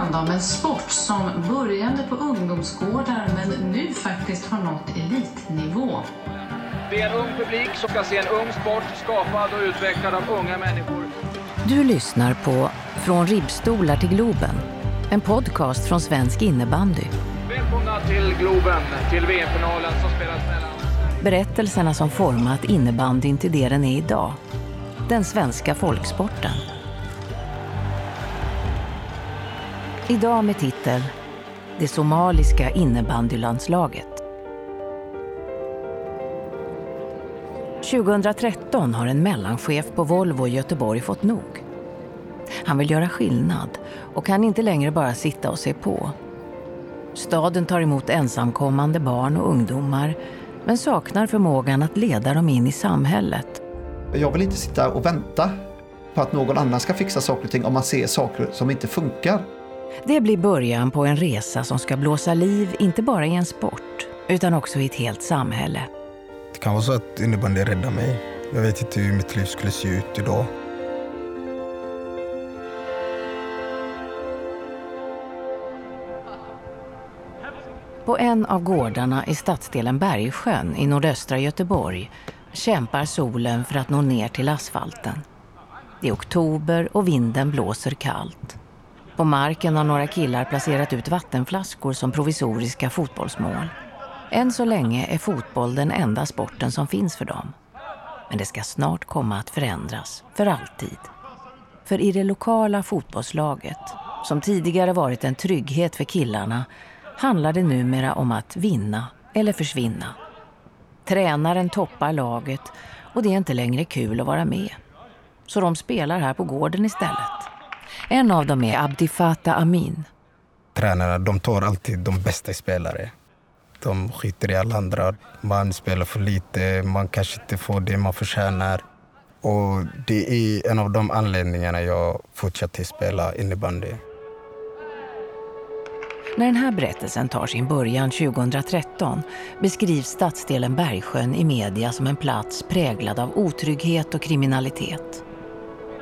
handla om en sport som började på ungdomsgårdar men nu faktiskt har nått elitnivå. Det är en ung publik som ska se en ung sport skapad och utvecklad av unga människor. Du lyssnar på Från ribbstolar till Globen, en podcast från svensk innebandy. Välkomna till Globen, till VM-finalen som spelas mellan... Berättelserna som format innebandyn till det den är idag. Den svenska folksporten. Idag med titel Det somaliska innebandylandslaget. 2013 har en mellanchef på Volvo i Göteborg fått nog. Han vill göra skillnad och kan inte längre bara sitta och se på. Staden tar emot ensamkommande barn och ungdomar men saknar förmågan att leda dem in i samhället. Jag vill inte sitta och vänta på att någon annan ska fixa saker och ting om man ser saker som inte funkar. Det blir början på en resa som ska blåsa liv inte bara i en sport utan också i ett helt samhälle. Det kan vara så att innebandy räddar mig. Jag vet inte hur mitt liv skulle se ut idag. På en av gårdarna i stadsdelen Bergsjön i nordöstra Göteborg kämpar solen för att nå ner till asfalten. Det är oktober och vinden blåser kallt. På marken har några killar placerat ut vattenflaskor som provisoriska fotbollsmål. Än så länge är fotboll den enda sporten som finns för dem. Men det ska snart komma att förändras, för alltid. För i det lokala fotbollslaget, som tidigare varit en trygghet för killarna, handlar det numera om att vinna eller försvinna. Tränaren toppar laget och det är inte längre kul att vara med. Så de spelar här på gården istället. En av dem är Abdifata Amin. Tränarna de tar alltid de bästa spelare. De skiter i alla andra. Man spelar för lite, man kanske inte får det man förtjänar. Och det är en av de anledningarna jag fortsätter spela innebandy. När den här berättelsen tar sin början 2013 beskrivs stadsdelen Bergsjön i media som en plats präglad av otrygghet och kriminalitet.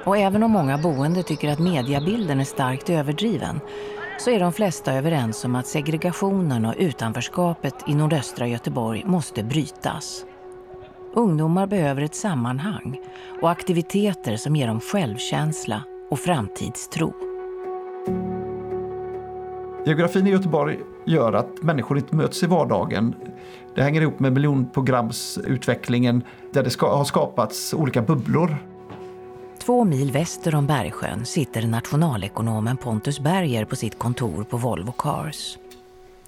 Och även om många boende tycker att mediabilden är starkt överdriven så är de flesta överens om att segregationen och utanförskapet i nordöstra Göteborg måste brytas. Ungdomar behöver ett sammanhang och aktiviteter som ger dem självkänsla och framtidstro. Geografin i Göteborg gör att människor inte möts i vardagen. Det hänger ihop med miljonprogramsutvecklingen där det ska, har skapats olika bubblor. Två mil väster om Bergsjön sitter nationalekonomen Pontus Berger på sitt kontor på Volvo Cars.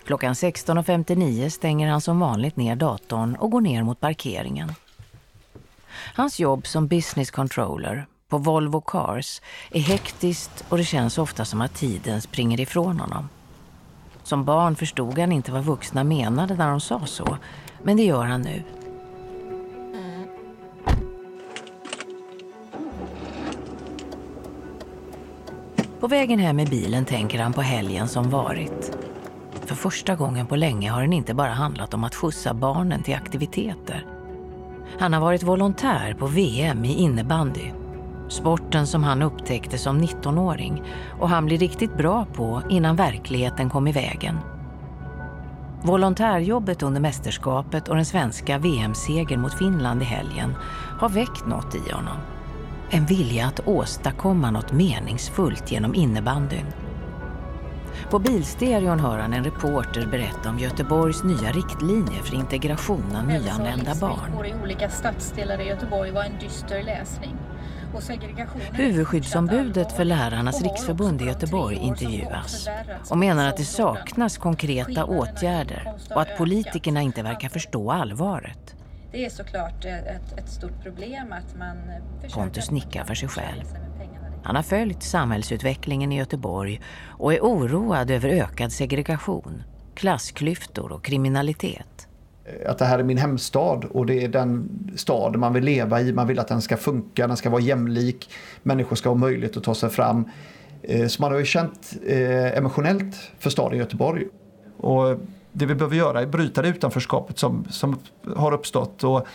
Klockan 16.59 stänger han som vanligt ner datorn och går ner mot parkeringen. Hans jobb som business controller på Volvo Cars är hektiskt och det känns ofta som att tiden springer ifrån honom. Som barn förstod han inte vad vuxna menade när de sa så, men det gör han nu. På vägen hem i bilen tänker han på helgen som varit. För första gången på länge har den inte bara handlat om att skjutsa barnen till aktiviteter. Han har varit volontär på VM i innebandy. Sporten som han upptäckte som 19-åring och han blir riktigt bra på innan verkligheten kom i vägen. Volontärjobbet under mästerskapet och den svenska VM-segern mot Finland i helgen har väckt något i honom. En vilja att åstadkomma något meningsfullt genom innebandyn. På bilstereon hör han en reporter berätta om Göteborgs nya riktlinjer för integration av nyanlända barn. i olika stadsdelar i Göteborg var en dyster läsning. Huvudskyddsombudet för Lärarnas riksförbund i Göteborg intervjuas och menar att det saknas konkreta åtgärder och att politikerna inte verkar förstå allvaret. Det är såklart ett, ett stort problem att man. Pontus nickar för sig själv. Han har följt samhällsutvecklingen i Göteborg och är oroad över ökad segregation, klassklyftor och kriminalitet. Att det här är min hemstad och det är den stad man vill leva i. Man vill att den ska funka, den ska vara jämlik. Människor ska ha möjlighet att ta sig fram. Eh, Så man har ju känt eh, emotionellt för staden Göteborg. Och det vi behöver göra är att bryta det utanförskapet som, som har uppstått. Och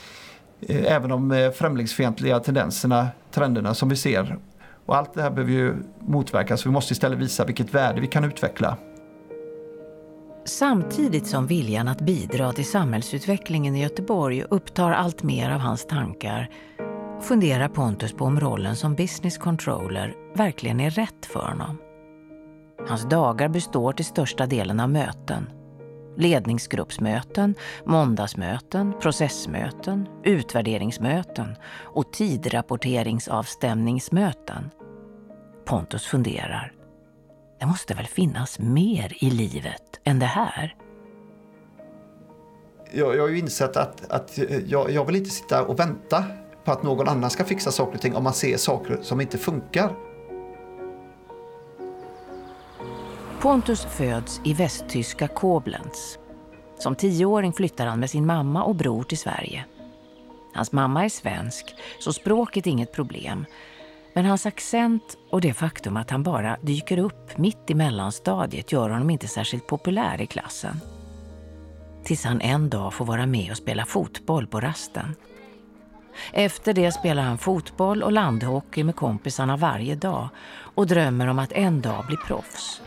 eh, även de eh, främlingsfientliga tendenserna, trenderna som vi ser. Och allt det här behöver ju motverkas. Vi måste istället visa vilket värde vi kan utveckla. Samtidigt som viljan att bidra till samhällsutvecklingen i Göteborg upptar allt mer av hans tankar funderar Pontus på om rollen som business controller verkligen är rätt för honom. Hans dagar består till största delen av möten. Ledningsgruppsmöten, måndagsmöten, processmöten, utvärderingsmöten och tidrapporteringsavstämningsmöten. Pontus funderar. Det måste väl finnas mer i livet än det här? Jag, jag har ju insett att, att jag, jag vill inte sitta och vänta på att någon annan ska fixa saker och ting om man ser saker som inte funkar. Pontus föds i västtyska Koblenz. Som tioåring flyttar han med sin mamma och bror till Sverige. Hans mamma är svensk, så språket är inget problem. Men hans accent och det faktum att han bara dyker upp mitt i mellanstadiet gör honom inte särskilt populär i klassen. Tills han en dag får vara med och spela fotboll på rasten. Efter det spelar han fotboll och landhockey med kompisarna varje dag och drömmer om att en dag bli proffs.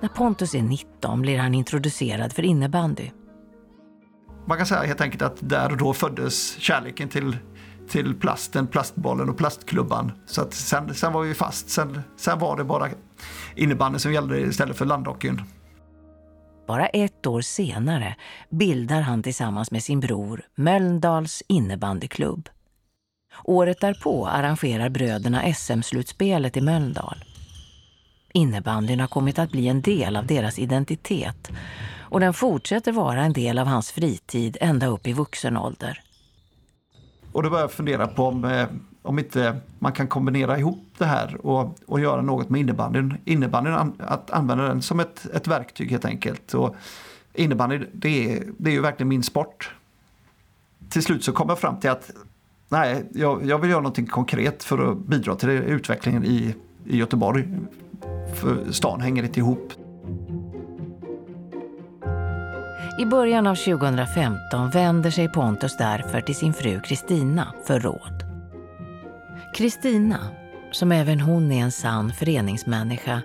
När Pontus är 19 blir han introducerad för innebandy. Man kan säga helt enkelt att där och då föddes kärleken till, till plasten, plastbollen och plastklubban. Så att sen, sen var vi fast. Sen, sen var det bara innebandy som gällde istället för landhockeyn. Bara ett år senare bildar han tillsammans med sin bror Mölndals innebandyklubb. Året därpå arrangerar bröderna SM-slutspelet i Mölndal. Innebandyn har kommit att bli en del av deras identitet och den fortsätter vara en del av hans fritid ända upp i vuxen ålder. Och då började jag fundera på om, eh, om inte man kan kombinera ihop det här och, och göra något med innebandyn. Innebandyn, att använda den som ett, ett verktyg helt enkelt. Och innebandy, det är, det är ju verkligen min sport. Till slut så kom jag fram till att nej, jag, jag vill göra något konkret för att bidra till utvecklingen i, i Göteborg. För stan hänger inte ihop. I början av 2015 vänder sig Pontus därför till sin fru Kristina för råd. Kristina, som även hon är en sann föreningsmänniska,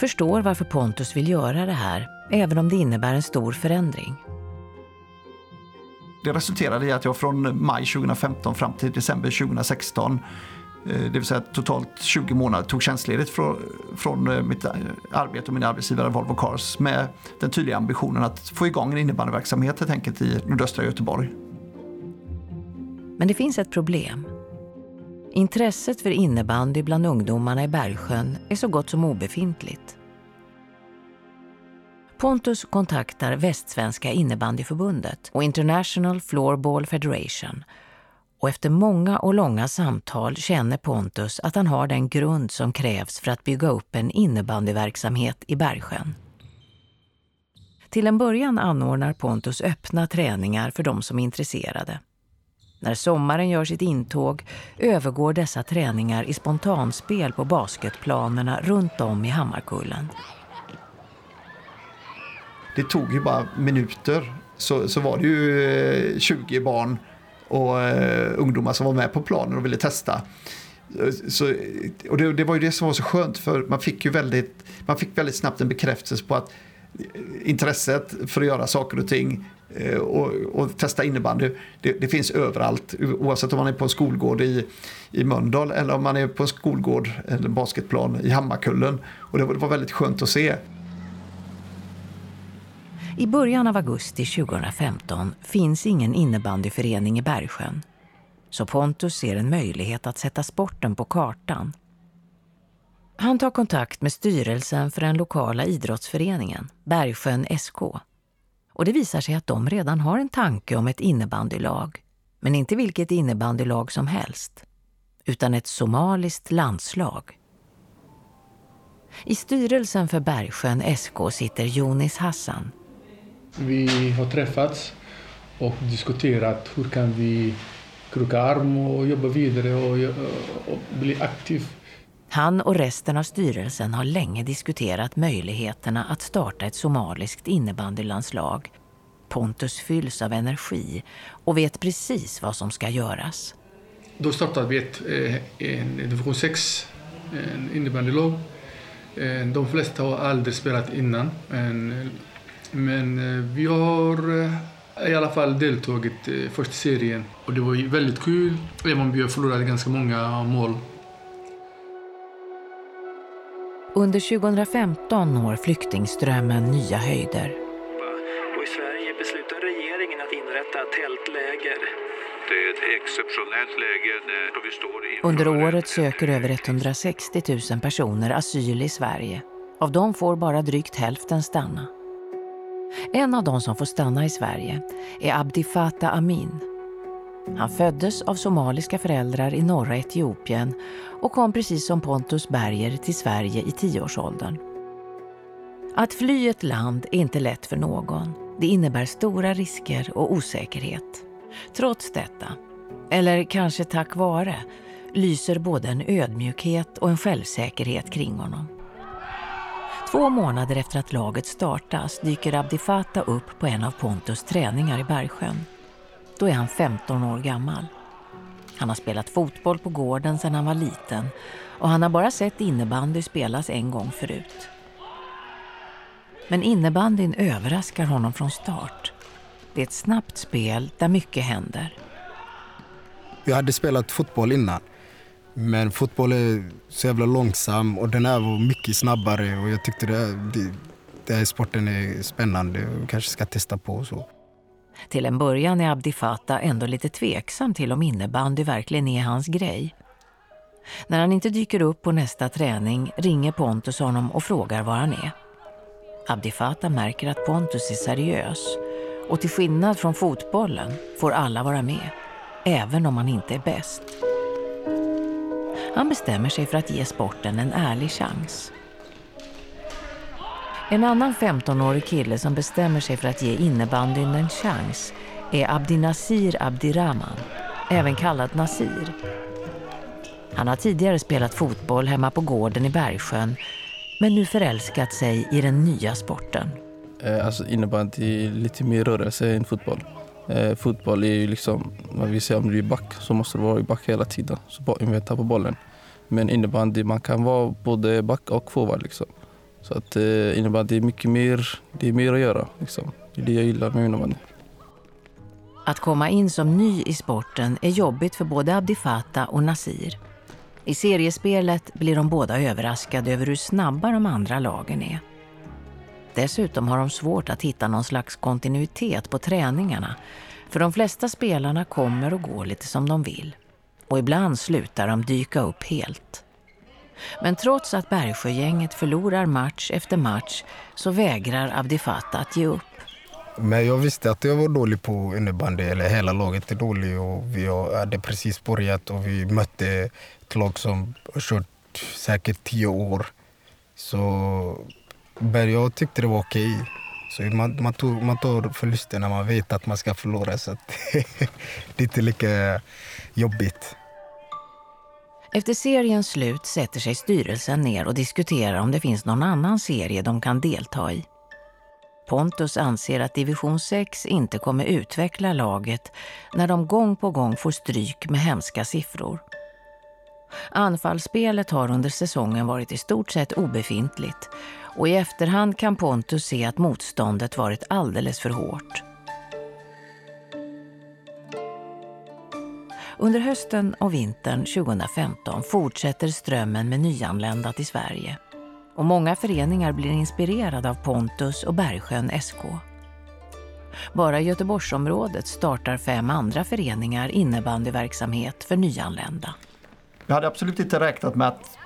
förstår varför Pontus vill göra det här, även om det innebär en stor förändring. Det resulterade i att jag från maj 2015 fram till december 2016 Eh, Eh, det vill säga totalt 20 månader, tog tjänstledigt från, från mitt eh, arbete och min arbetsgivare Volvo Cars med den tydliga ambitionen att få igång en innebandyverksamhet helt enkelt i nordöstra Göteborg. Men det finns ett problem. Intresset för innebandy bland ungdomarna i Bergsjön är så gott som obefintligt. Pontus kontaktar Västsvenska innebandyförbundet och International Floorball Federation och efter många och långa samtal känner Pontus att han har den grund som krävs för att bygga upp en innebandyverksamhet i Bergsjön. Till en början anordnar Pontus öppna träningar för de som är intresserade. När sommaren gör sitt intåg övergår dessa träningar i spontanspel på basketplanerna runt om i Hammarkullen. Det tog ju bara minuter så, så var det ju eh, 20 barn och eh, ungdomar som var med på planen och ville testa. Så, och det, det, var ju det som var så skönt för man fick ju väldigt, man fick väldigt snabbt en bekräftelse på att eh, intresset för att göra saker och ting eh, och, och testa innebandy, det, det, finns överallt. Oavsett om man är på en skolgård i, i Mölndal eller om man är på en skolgård eller basketplan i Hammarkullen. Och det var, det var väldigt skönt att se. I början av augusti 2015 finns ingen innebandyförening i Bergsjön. Så Pontus ser en möjlighet att sätta sporten på kartan. Han tar kontakt med styrelsen för den lokala idrottsföreningen, Bergsjön SK. Och det visar sig att de redan har en tanke om ett innebandylag. Men inte vilket innebandylag som helst. Utan ett somaliskt landslag. I styrelsen för Bergsjön SK sitter Jonis Hassan vi har träffats och diskuterat hur kan vi kroka arm och jobba vidare och, och bli aktiv. Han och resten av styrelsen har länge diskuterat möjligheterna att starta ett somaliskt innebandylandslag. Pontus fylls av energi och vet precis vad som ska göras. Då startade vi ett, eh, en division 6 en innebandylag. Eh, de flesta har aldrig spelat innan. Men eh, vi har i alla fall deltagit i första serien. Och det var väldigt kul, även om vi förlorade ganska många mål. Under 2015 når flyktingströmmen nya höjder. Och I Sverige beslutar regeringen att inrätta tältläger. Det är ett exceptionellt läge där vi står i... Under året söker över 160 000 personer asyl i Sverige. Av dem får bara drygt hälften stanna. En av de som får stanna i Sverige är Abdi Fatah Amin. Han föddes av somaliska föräldrar i norra Etiopien och kom precis som Pontus Berger till Sverige i tioårsåldern. Att fly ett land är inte lätt för någon. Det innebär stora risker och osäkerhet. Trots detta, eller kanske tack vare, lyser både en ödmjukhet och en självsäkerhet kring honom. Två månader efter att laget startas dyker Abdifata upp på en av Pontus träningar i Bergsjön. Då är han 15 år gammal. Han har spelat fotboll på gården sedan han var liten och han har bara sett innebandy spelas en gång förut. Men innebandyn överraskar honom från start. Det är ett snabbt spel där mycket händer. Jag hade spelat fotboll innan. Men fotboll är så jävla långsam och den här var mycket snabbare och jag tyckte det, det, den här sporten är spännande och kanske ska testa på. Så. Till en början är Abdi Fattah ändå lite tveksam till om innebandy verkligen är hans grej. När han inte dyker upp på nästa träning ringer Pontus honom och frågar var han är. Abdi Fattah märker att Pontus är seriös och till skillnad från fotbollen får alla vara med, även om man inte är bäst. Han bestämmer sig för att ge sporten en ärlig chans. En annan 15-årig kille som bestämmer sig för att ge innebandyn en chans är Abdinazir Abdirahman, även kallad Nasir. Han har tidigare spelat fotboll hemma på gården i Bergsjön men nu förälskat sig i den nya sporten. Eh, alltså innebandy är lite mer rörelse än fotboll. Eh, fotboll är ju liksom, man vill säga om du är back så måste du vara i back hela tiden. Så vänta på bollen. Men innebandy, man kan vara både back och forward liksom. Så att eh, innebandy är mycket mer, det är mer att göra liksom. Det är det jag gillar med innebandy. Att komma in som ny i sporten är jobbigt för både Abdifata och Nasir. I seriespelet blir de båda överraskade över hur snabba de andra lagen är. Dessutom har de svårt att hitta någon slags kontinuitet på träningarna för de flesta spelarna kommer och går lite som de vill. Och ibland slutar de dyka upp helt. Men trots att Bergsjögänget förlorar match efter match så vägrar Abdifata att ge upp. Men jag visste att jag var dålig på innebandy, eller hela laget är dåligt och vi hade precis börjat och vi mötte ett lag som har kört säkert tio år. Så jag tyckte det var okej. Så man, man, tog, man tar förluster när man vet att man ska förlora. Så det är inte lika jobbigt. Efter seriens slut sätter sig styrelsen ner och diskuterar om det finns någon annan serie de kan delta i. Pontus anser att division 6 inte kommer utveckla laget när de gång på gång får stryk med hemska siffror. Anfallsspelet har under säsongen varit i stort sett obefintligt och i efterhand kan Pontus se att motståndet varit alldeles för hårt. Under hösten och vintern 2015 fortsätter strömmen med nyanlända till Sverige. Och många föreningar blir inspirerade av Pontus och Bergsjön SK. Bara i Göteborgsområdet startar fem andra föreningar innebandyverksamhet för nyanlända. Jag hade absolut inte räknat med att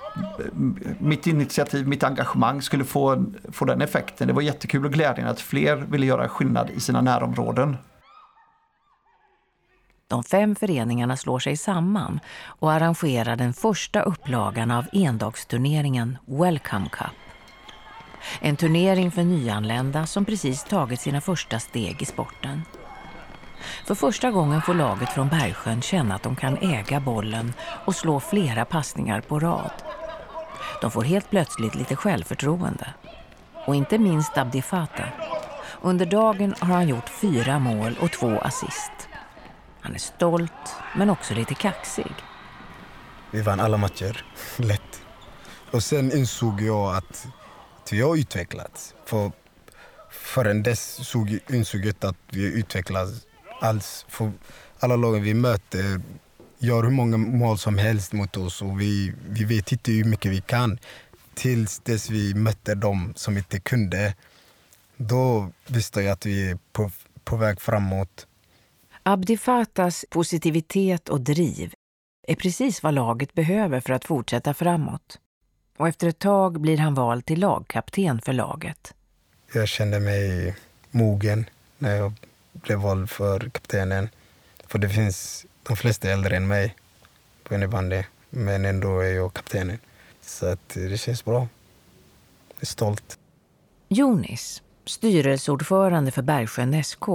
mitt initiativ, mitt engagemang skulle få, få den effekten. Det var jättekul och glädjande att fler ville göra skillnad i sina närområden. De fem föreningarna slår sig samman och arrangerar den första upplagan av endagsturneringen Welcome Cup. En turnering för nyanlända som precis tagit sina första steg i sporten. För första gången får laget från Bergsjön känna att de kan äga bollen och slå flera passningar på rad. De får helt plötsligt lite självförtroende. Och inte minst Abdi Fata. Under dagen har han gjort fyra mål och två assist. Han är stolt, men också lite kaxig. Vi vann alla matcher, lätt. Och sen insåg jag att vi har utvecklats. För förrän dess såg, insåg jag inte att vi har utvecklats alls. För alla lagen vi möter gör hur många mål som helst mot oss och vi, vi vet inte hur mycket vi kan. Tills dess vi mötte dem som inte kunde. Då visste jag att vi är på, på väg framåt. Abdi Fatas positivitet och driv är precis vad laget behöver för att fortsätta framåt. Och efter ett tag blir han vald till lagkapten för laget. Jag kände mig mogen när jag blev vald för kaptenen. För det finns de flesta är äldre än mig på innebandy, men ändå är jag kaptenen. Så att det känns bra. Jag är stolt. Jonis, styrelseordförande för Bergsjön SK,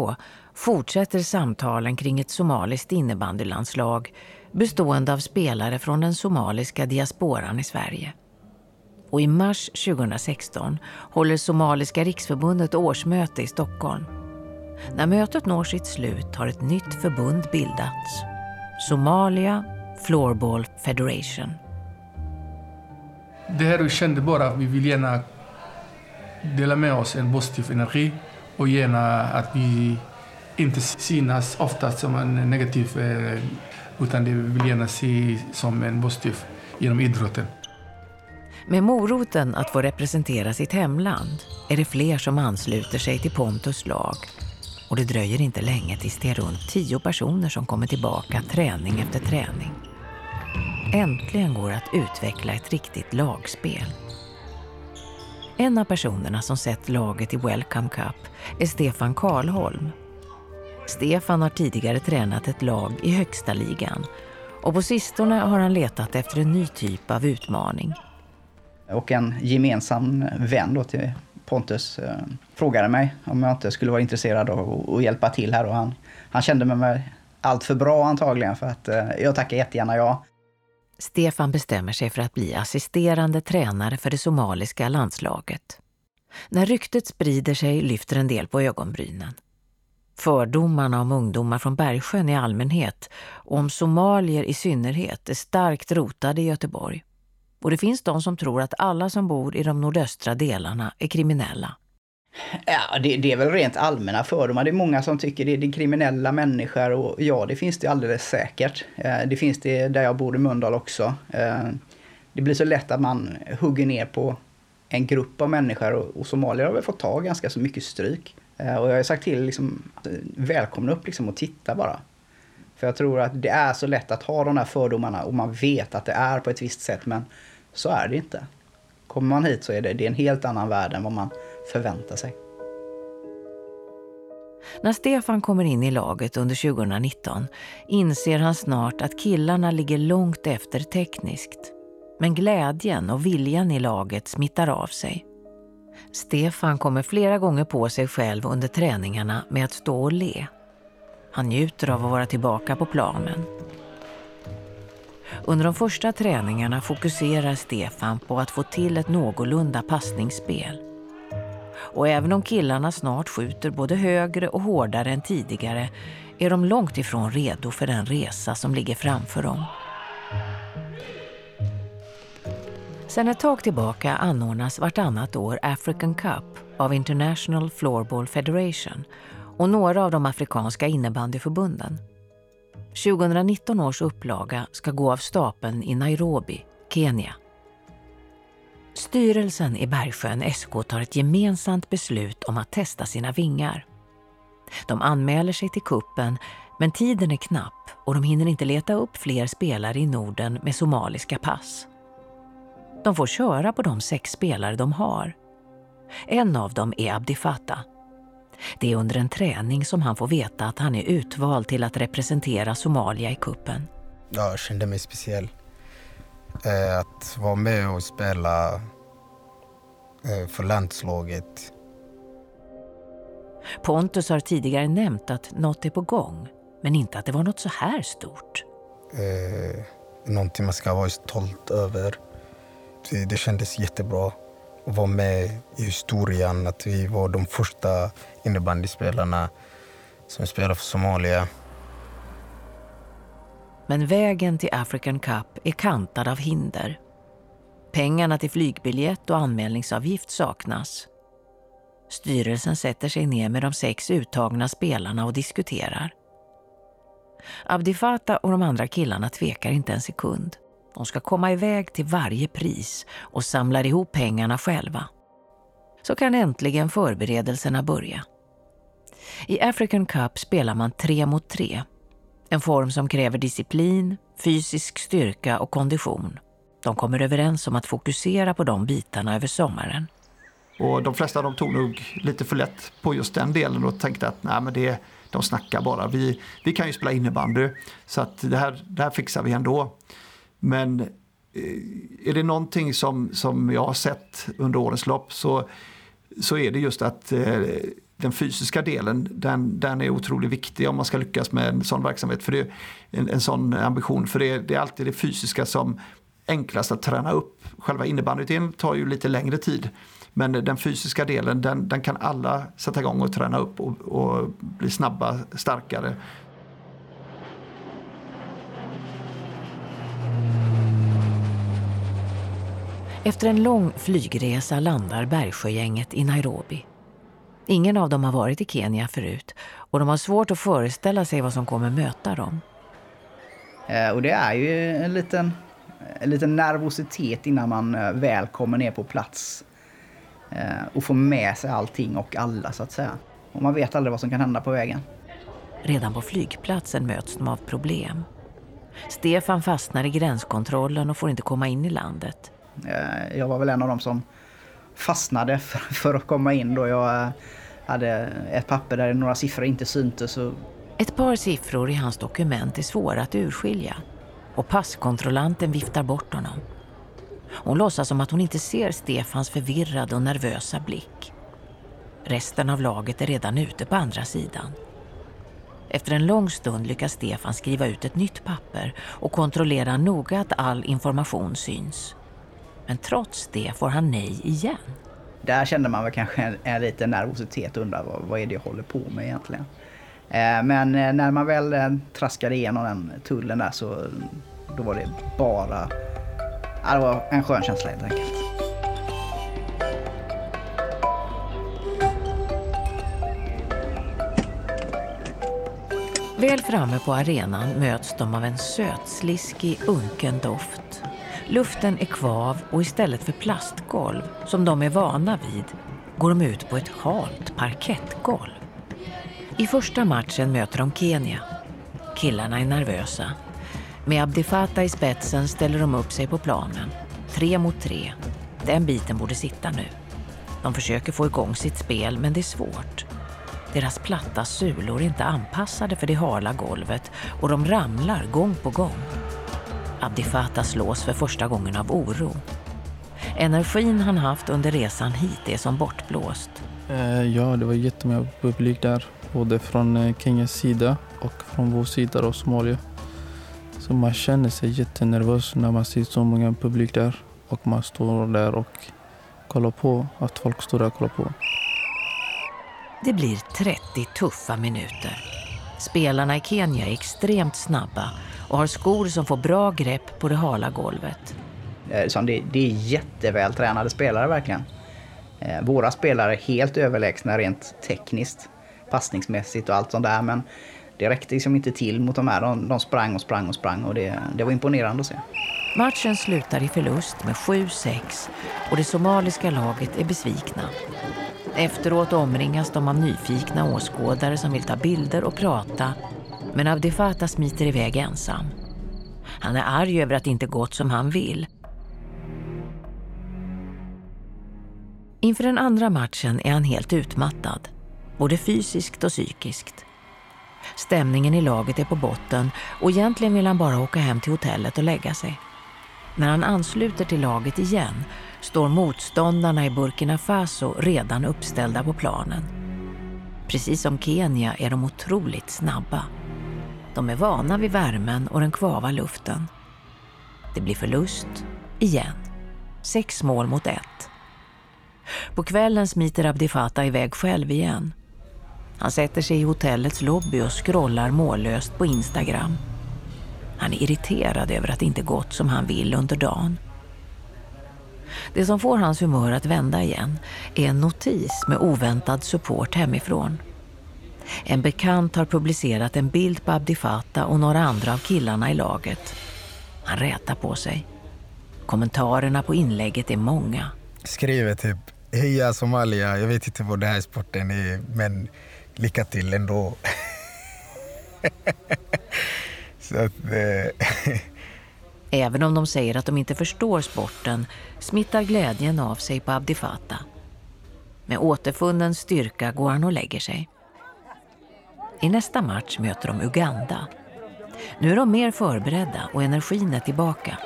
fortsätter samtalen kring ett somaliskt innebandylandslag bestående av spelare från den somaliska diasporan i Sverige. Och i mars 2016 håller Somaliska riksförbundet årsmöte i Stockholm. När mötet når sitt slut har ett nytt förbund bildats. Somalia Floorball Federation. Det här vi kände bara att vi vill gärna dela med oss en positiv energi och gärna att vi inte synas oftast som en negativ eh, utan det vi vill gärna se som en positiv genom idrotten. Med moroten att få representera sitt hemland är det fler som ansluter sig till Pontus lag. Och det dröjer inte länge tills det är runt tio personer som kommer tillbaka träning efter träning. Äntligen går det att utveckla ett riktigt lagspel. En av personerna som sett laget i Welcome Cup är Stefan Karlholm. Stefan har tidigare tränat ett lag i högsta ligan och på sistone har han letat efter en ny typ av utmaning. Och en gemensam vän då till Pontus eh, frågade mig om jag inte skulle vara intresserad av att hjälpa till här. Och han, han kände med mig allt för bra antagligen för att eh, jag tackar jättegärna ja. Stefan bestämmer sig för att bli assisterande tränare för det somaliska landslaget. När ryktet sprider sig lyfter en del på ögonbrynen. Fördomarna om ungdomar från Bergsjön i allmänhet och om somalier i synnerhet är starkt rotade i Göteborg. Och det finns de som tror att alla som bor i de nordöstra delarna är kriminella. Ja, det, det, är väl rent allmänna fördomar. Det är många som tycker det, det är kriminella människor och ja, det finns det alldeles säkert. Eh, det finns det där jag bor i Mölndal också. Eh, det blir så lätt att man hugger ner på en grupp av människor och, och somalier har väl fått ta ganska så mycket stryk. Eh, och jag har sagt till liksom, välkomna upp liksom och titta bara. För jag tror att det är så lätt att ha de här fördomarna och man vet att det är på ett visst sätt men så är det inte. Kommer man hit så är det, det är en helt annan värld än vad man förväntar sig. När Stefan kommer in i laget under 2019 inser han snart att killarna ligger långt efter tekniskt. Men glädjen och viljan i laget smittar av sig. Stefan kommer flera gånger på sig själv under träningarna med att stå och le. Han njuter av att vara tillbaka på planen. Under de första träningarna fokuserar Stefan på att få till ett någorlunda passningsspel. Och även om killarna snart skjuter både högre och hårdare än tidigare är de långt ifrån redo för den resa som ligger framför dem. Sen ett tag tillbaka anordnas vartannat år African Cup av International Floorball Federation och några av de afrikanska innebandyförbunden. 2019 års upplaga ska gå av stapeln i Nairobi, Kenya. Styrelsen i Bergsjön SK tar ett gemensamt beslut om att testa sina vingar. De anmäler sig till kuppen men tiden är knapp och de hinner inte leta upp fler spelare i Norden med somaliska pass. De får köra på de sex spelare de har. En av dem är Abdi Fattah. Det är under en träning som han får veta att han är utvald till att representera Somalia i kuppen. Ja, jag kände mig speciell. Eh, att vara med och spela eh, för landslaget. Pontus har tidigare nämnt att något är på gång, men inte att det var något så här stort. Eh, någonting man ska vara stolt över. Det, det kändes jättebra att vara med i historien. Att vi var de första innebandyspelarna som spelade för Somalia. Men vägen till African Cup är kantad av hinder. Pengarna till flygbiljett och anmälningsavgift saknas. Styrelsen sätter sig ner med de sex uttagna spelarna och diskuterar. Abdifata och de andra killarna tvekar inte en sekund. De ska komma iväg till varje pris och samlar ihop pengarna själva. Så kan äntligen förberedelserna börja. I African Cup spelar man tre mot tre. En form som kräver disciplin, fysisk styrka och kondition. De kommer överens om att fokusera på de bitarna över sommaren. Och de flesta de tog nog lite för lätt på just den delen och tänkte att nej, men det, de snackar bara. Vi, vi kan ju spela innebandy så att det här, det här fixar vi ändå. Men eh, är det någonting som, som jag har sett under årens lopp så, så är det just att eh, den fysiska delen den, den är otroligt viktig om man ska lyckas med en sån verksamhet. För det är en, en sån ambition. För det, det är alltid det fysiska som enklast att träna upp. Själva innebandyn tar ju lite längre tid. Men den fysiska delen den, den kan alla sätta igång och träna upp och, och bli snabba, starkare. Efter en lång flygresa landar Bergsjögänget i Nairobi. Ingen av dem har varit i Kenya förut och de har svårt att föreställa sig vad som kommer möta dem. Eh, och det är ju en liten, en liten nervositet innan man eh, väl kommer ner på plats. Eh, och får med sig allting och alla så att säga. Och man vet aldrig vad som kan hända på vägen. Redan på flygplatsen möts de av problem. Stefan fastnar i gränskontrollen och får inte komma in i landet. Eh, jag var väl en av dem som fastnade för, för att komma in då jag eh, hade ett papper där några siffror inte syntes. Och... Ett par siffror i hans dokument är svåra att urskilja och passkontrollanten viftar bort honom. Hon låtsas som att hon inte ser Stefans förvirrade och nervösa blick. Resten av laget är redan ute på andra sidan. Efter en lång stund lyckas Stefan skriva ut ett nytt papper och kontrollera noga att all information syns. Men trots det får han nej igen. Där kände man väl kanske en, en liten nervositet och undrar vad, vad är det jag håller på med egentligen. Eh, men eh, när man väl eh, traskade igenom den tullen där så då var det bara... Ja, det var en skön känsla helt enkelt. Väl framme på arenan möts de av en sötsliskig, unken doft Luften är kvav och istället för plastgolv, som de är vana vid, går de ut på ett halt parkettgolv. I första matchen möter de Kenya. Killarna är nervösa. Med Abdifata i spetsen ställer de upp sig på planen. Tre mot tre. Den biten borde sitta nu. De försöker få igång sitt spel, men det är svårt. Deras platta sulor är inte anpassade för det hala golvet och de ramlar gång på gång. Abdifata slås för första gången av oro. Energin han haft under resan hit är som bortblåst. Eh, ja, det var jättemycket publik där. Både från eh, Kenyas sida och från vår sida, då, Somalia. Så man känner sig jättenervös när man ser så många publik där. Och man står där och kollar på, att folk står där och kollar på. Det blir 30 tuffa minuter. Spelarna i Kenya är extremt snabba och har skor som får bra grepp på det hala golvet. Eh, det, det är jättevältränade spelare verkligen. Eh, våra spelare är helt överlägsna rent tekniskt, passningsmässigt och allt sånt där. Men det räckte liksom inte till mot de här. De, de sprang och sprang och sprang och det, det var imponerande att se. Matchen slutar i förlust med 7-6 och det somaliska laget är besvikna. Efteråt omringas de av nyfikna åskådare som vill ta bilder och prata men Abdefata smiter iväg ensam. Han är arg över att det inte gått som han vill. Inför den andra matchen är han helt utmattad, både fysiskt och psykiskt. Stämningen i laget är på botten och egentligen vill han bara åka hem till hotellet och lägga sig. När han ansluter till laget igen står motståndarna i Burkina Faso redan uppställda på planen. Precis som Kenya är de otroligt snabba. De är vana vid värmen och den kvava luften. Det blir förlust, igen. Sex mål mot ett. På kvällen smiter Abdifata iväg själv igen. Han sätter sig i hotellets lobby och scrollar mållöst på Instagram. Han är irriterad över att det inte gått som han vill under dagen. Det som får hans humör att vända igen är en notis med oväntad support hemifrån. En bekant har publicerat en bild på Abdifata och några andra av killarna i laget. Han rätar på sig. Kommentarerna på inlägget är många. Skriver typ Heja Somalia, jag vet inte vad det här sporten är men lycka till ändå. Så att, eh, Även om de säger att de inte förstår sporten smittar glädjen av sig på Abdifata. Med återfunnen styrka går han och lägger sig. I nästa match möter de Uganda. Nu är de mer förberedda och energin är tillbaka.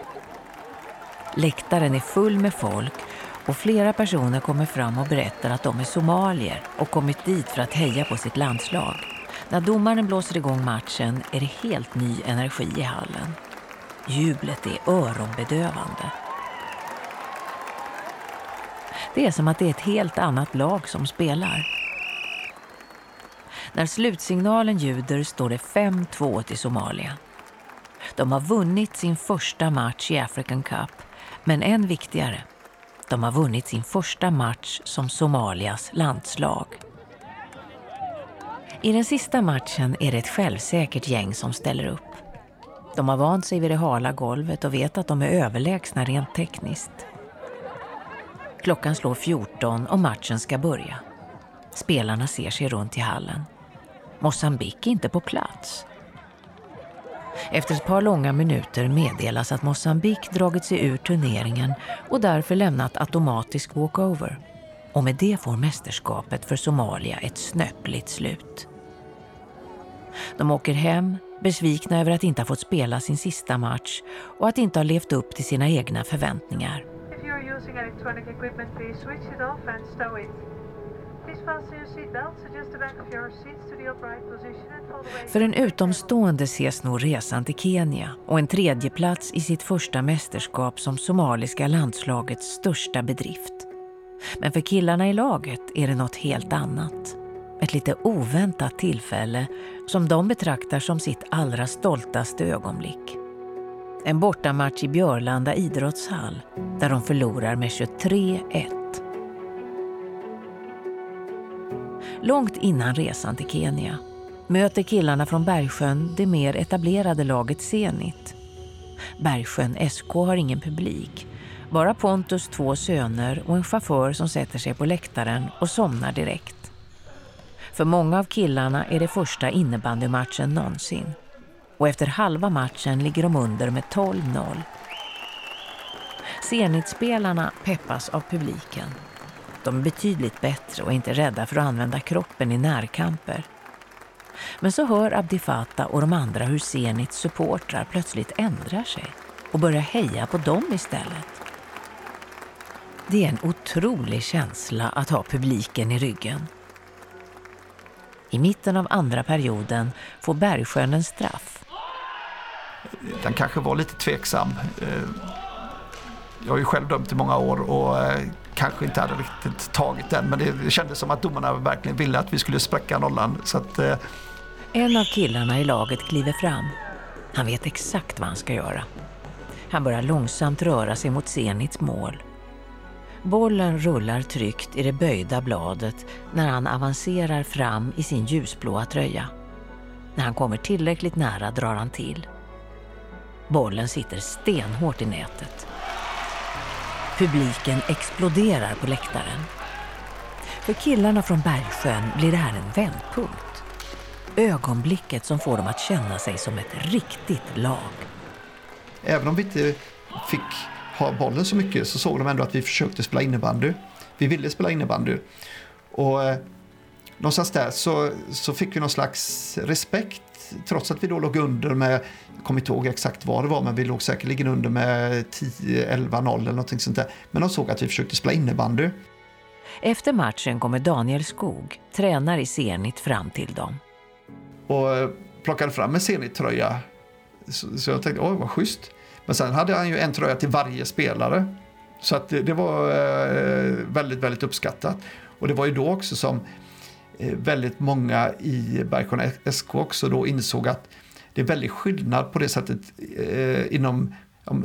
Läktaren är full med folk och flera personer kommer fram och berättar att de är somalier och kommit dit för att heja på sitt landslag. När domaren blåser igång matchen är det helt ny energi i hallen. Jublet är öronbedövande. Det är som att det är ett helt annat lag som spelar. När slutsignalen ljuder står det 5-2 till Somalia. De har vunnit sin första match i African Cup, men än viktigare, de har vunnit sin första match som Somalias landslag. I den sista matchen är det ett självsäkert gäng som ställer upp. De har vant sig vid det hala golvet och vet att de är överlägsna rent tekniskt. Klockan slår 14 och matchen ska börja. Spelarna ser sig runt i hallen. Mosambik inte på plats. Efter ett par långa minuter meddelas att Mosambik dragit sig ur turneringen och därför lämnat automatisk walkover. Och med det får mästerskapet för Somalia ett snöpligt slut. De åker hem, besvikna över att inte ha fått spela sin sista match och att inte ha levt upp till sina egna förväntningar. If you're using electronic equipment, please switch it off and stow it. För en utomstående ses nog resan till Kenya och en tredjeplats i sitt första mästerskap som somaliska landslagets största bedrift. Men för killarna i laget är det något helt annat. Ett lite oväntat tillfälle som de betraktar som sitt allra stoltaste ögonblick. En bortamatch i Björlanda idrottshall där de förlorar med 23-1. Långt innan resan till Kenya möter killarna från Bergsjön det mer etablerade laget Zenit. Bergsjön SK har ingen publik, bara Pontus två söner och en chaufför som sätter sig på läktaren och somnar direkt. För många av killarna är det första innebandymatchen någonsin. Och efter halva matchen ligger de under med 12-0. Zenitspelarna peppas av publiken. De är betydligt bättre och inte rädda för att använda kroppen i närkamper. Men så hör Abdifata och de andra hur Zenits supportrar plötsligt ändrar sig och börjar heja på dem istället. Det är en otrolig känsla att ha publiken i ryggen. I mitten av andra perioden får Bergsjön en straff. Den kanske var lite tveksam. Eh, jag har ju själv dömt i många år och eh, kanske inte hade riktigt tagit den men det kändes som att domarna verkligen ville att vi skulle spräcka nollan. Så att, eh, en av killarna i laget kliver fram. Han vet exakt vad han ska göra. Han börjar långsamt röra sig mot Zenits mål. Bollen rullar tryggt i det böjda bladet när han avancerar fram i sin ljusblåa tröja. När han kommer tillräckligt nära drar han till. Bollen sitter stenhårt i nätet. Publiken exploderar på läktaren. För killarna från Bergsjön blir det här en vändpunkt. Ögonblicket som får dem att känna sig som ett riktigt lag. Även om vi inte fick ha bollen så mycket så såg de ändå att vi försökte spela innebandy. Vi ville spela innebandy. Och eh, någonstans där så, så fick vi någon slags respekt trots att vi då låg under med, kommer inte ihåg exakt vad det var, men vi låg säkerligen under med 10-11-0 eller någonting sånt där. Men de såg att vi försökte spela innebandy. Efter matchen kommer Daniel Skog, tränare i Zenit, fram till dem. Och eh, plockade fram en Zenit-tröja. Så, så jag tänkte, oj vad schysst. Men sen hade han ju en tröja till varje spelare. Så att det, det var eh, väldigt, väldigt uppskattat. Och det var ju då också som eh, väldigt många i Bergsjön SK också då insåg att det är väldigt skillnad på det sättet eh, inom,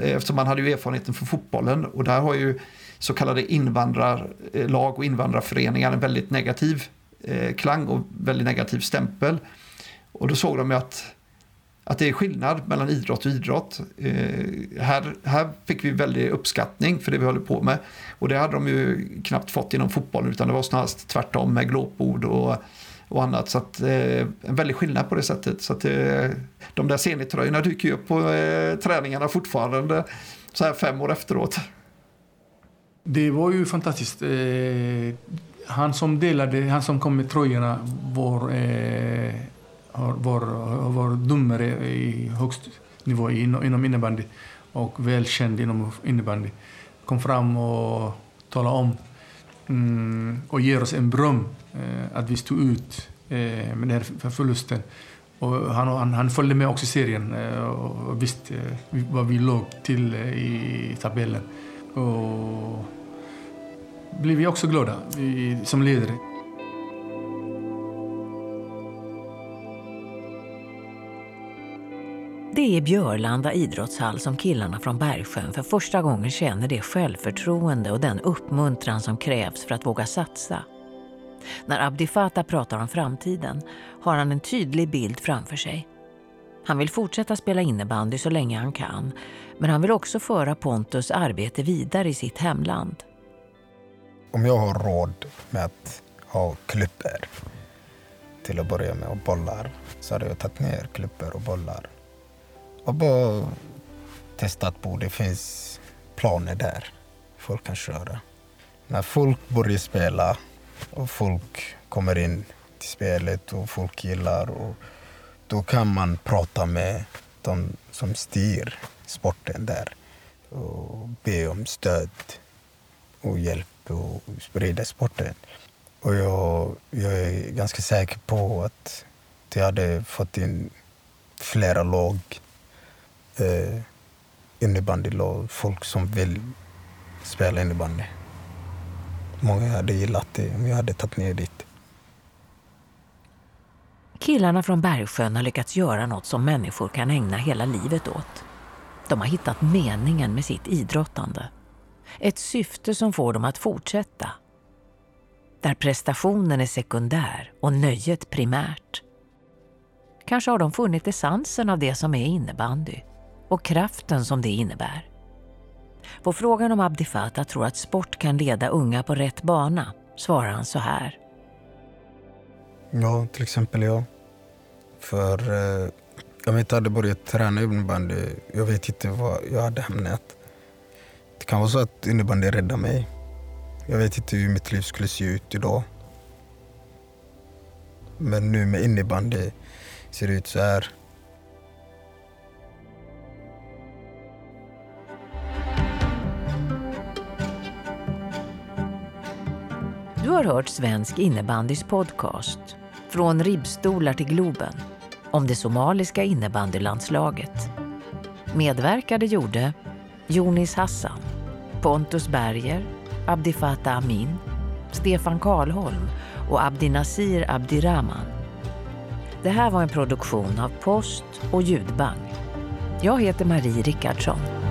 eftersom man hade ju erfarenheten från fotbollen och där har ju så kallade invandrarlag och invandrarföreningar en väldigt negativ eh, klang och väldigt negativ stämpel. Och då såg de ju att, att det är skillnad mellan idrott och idrott. Eh, här, här fick vi väldigt uppskattning för det vi håller på med. Och det hade de ju knappt fått inom fotbollen utan det var snarast tvärtom med glåpord och, och annat. Så att, eh, en väldig skillnad på det sättet. Så att, eh, de där senitröjorna dyker ju upp på eh, träningarna fortfarande så här fem år efteråt. Det var ju fantastiskt. Eh, han som delade, han som kom med tröjorna var, eh, var, var domare i högst nivå inom innebandy och välkänd inom innebandy. Kom fram och talade om mm, och ger oss en beröm eh, att vi stod ut eh, med den här förlusten. Och han, han, han följde med också i serien eh, och visste eh, vad vi låg till eh, i tabellen. Och blev vi också glada vi, som ledare. Det är i Björlanda idrottshall som killarna från Bergsjön för första gången känner det självförtroende och den uppmuntran som krävs för att våga satsa. När Abdi Fatah pratar om framtiden har han en tydlig bild framför sig. Han vill fortsätta spela innebandy så länge han kan, men han vill också föra Pontus arbete vidare i sitt hemland om jag har råd med att ha klubbor till att börja med och bollar så hade jag tagit ner klubbor och bollar har bara testat på. Det finns planer där folk kan köra. När folk börjar spela och folk kommer in till spelet och folk gillar och då kan man prata med de som styr sporten där och be om stöd och hjälp och sprida sporten. Och jag, jag är ganska säker på att det hade fått in flera lag, eh, innebandylag, folk som vill spela innebandy. Många hade gillat det om jag hade tagit ner dit. Killarna från Bergsjön har lyckats göra något som människor kan ägna hela livet åt. De har hittat meningen med sitt idrottande. Ett syfte som får dem att fortsätta. Där prestationen är sekundär och nöjet primärt. Kanske har de funnit essensen av det som är innebandy och kraften som det innebär. På frågan om Abdi Fatah tror att sport kan leda unga på rätt bana svarar han så här. Ja, till exempel jag. För eh, om jag inte hade börjat träna innebandy, jag vet inte var jag hade hamnat. Det kan vara så att innebandy räddar mig. Jag vet inte hur mitt liv skulle se ut idag. Men nu med innebandy ser det ut så här. Hört Svensk innebandys podcast Från ribbstolar till Globen om det somaliska innebandylandslaget. Medverkade gjorde Jonis Hassan, Pontus Berger, Abdifatah Amin, Stefan Karlholm och Abdinasir Abdirahman. Det här var en produktion av Post och Ljudbang. Jag heter Marie Rickardsson.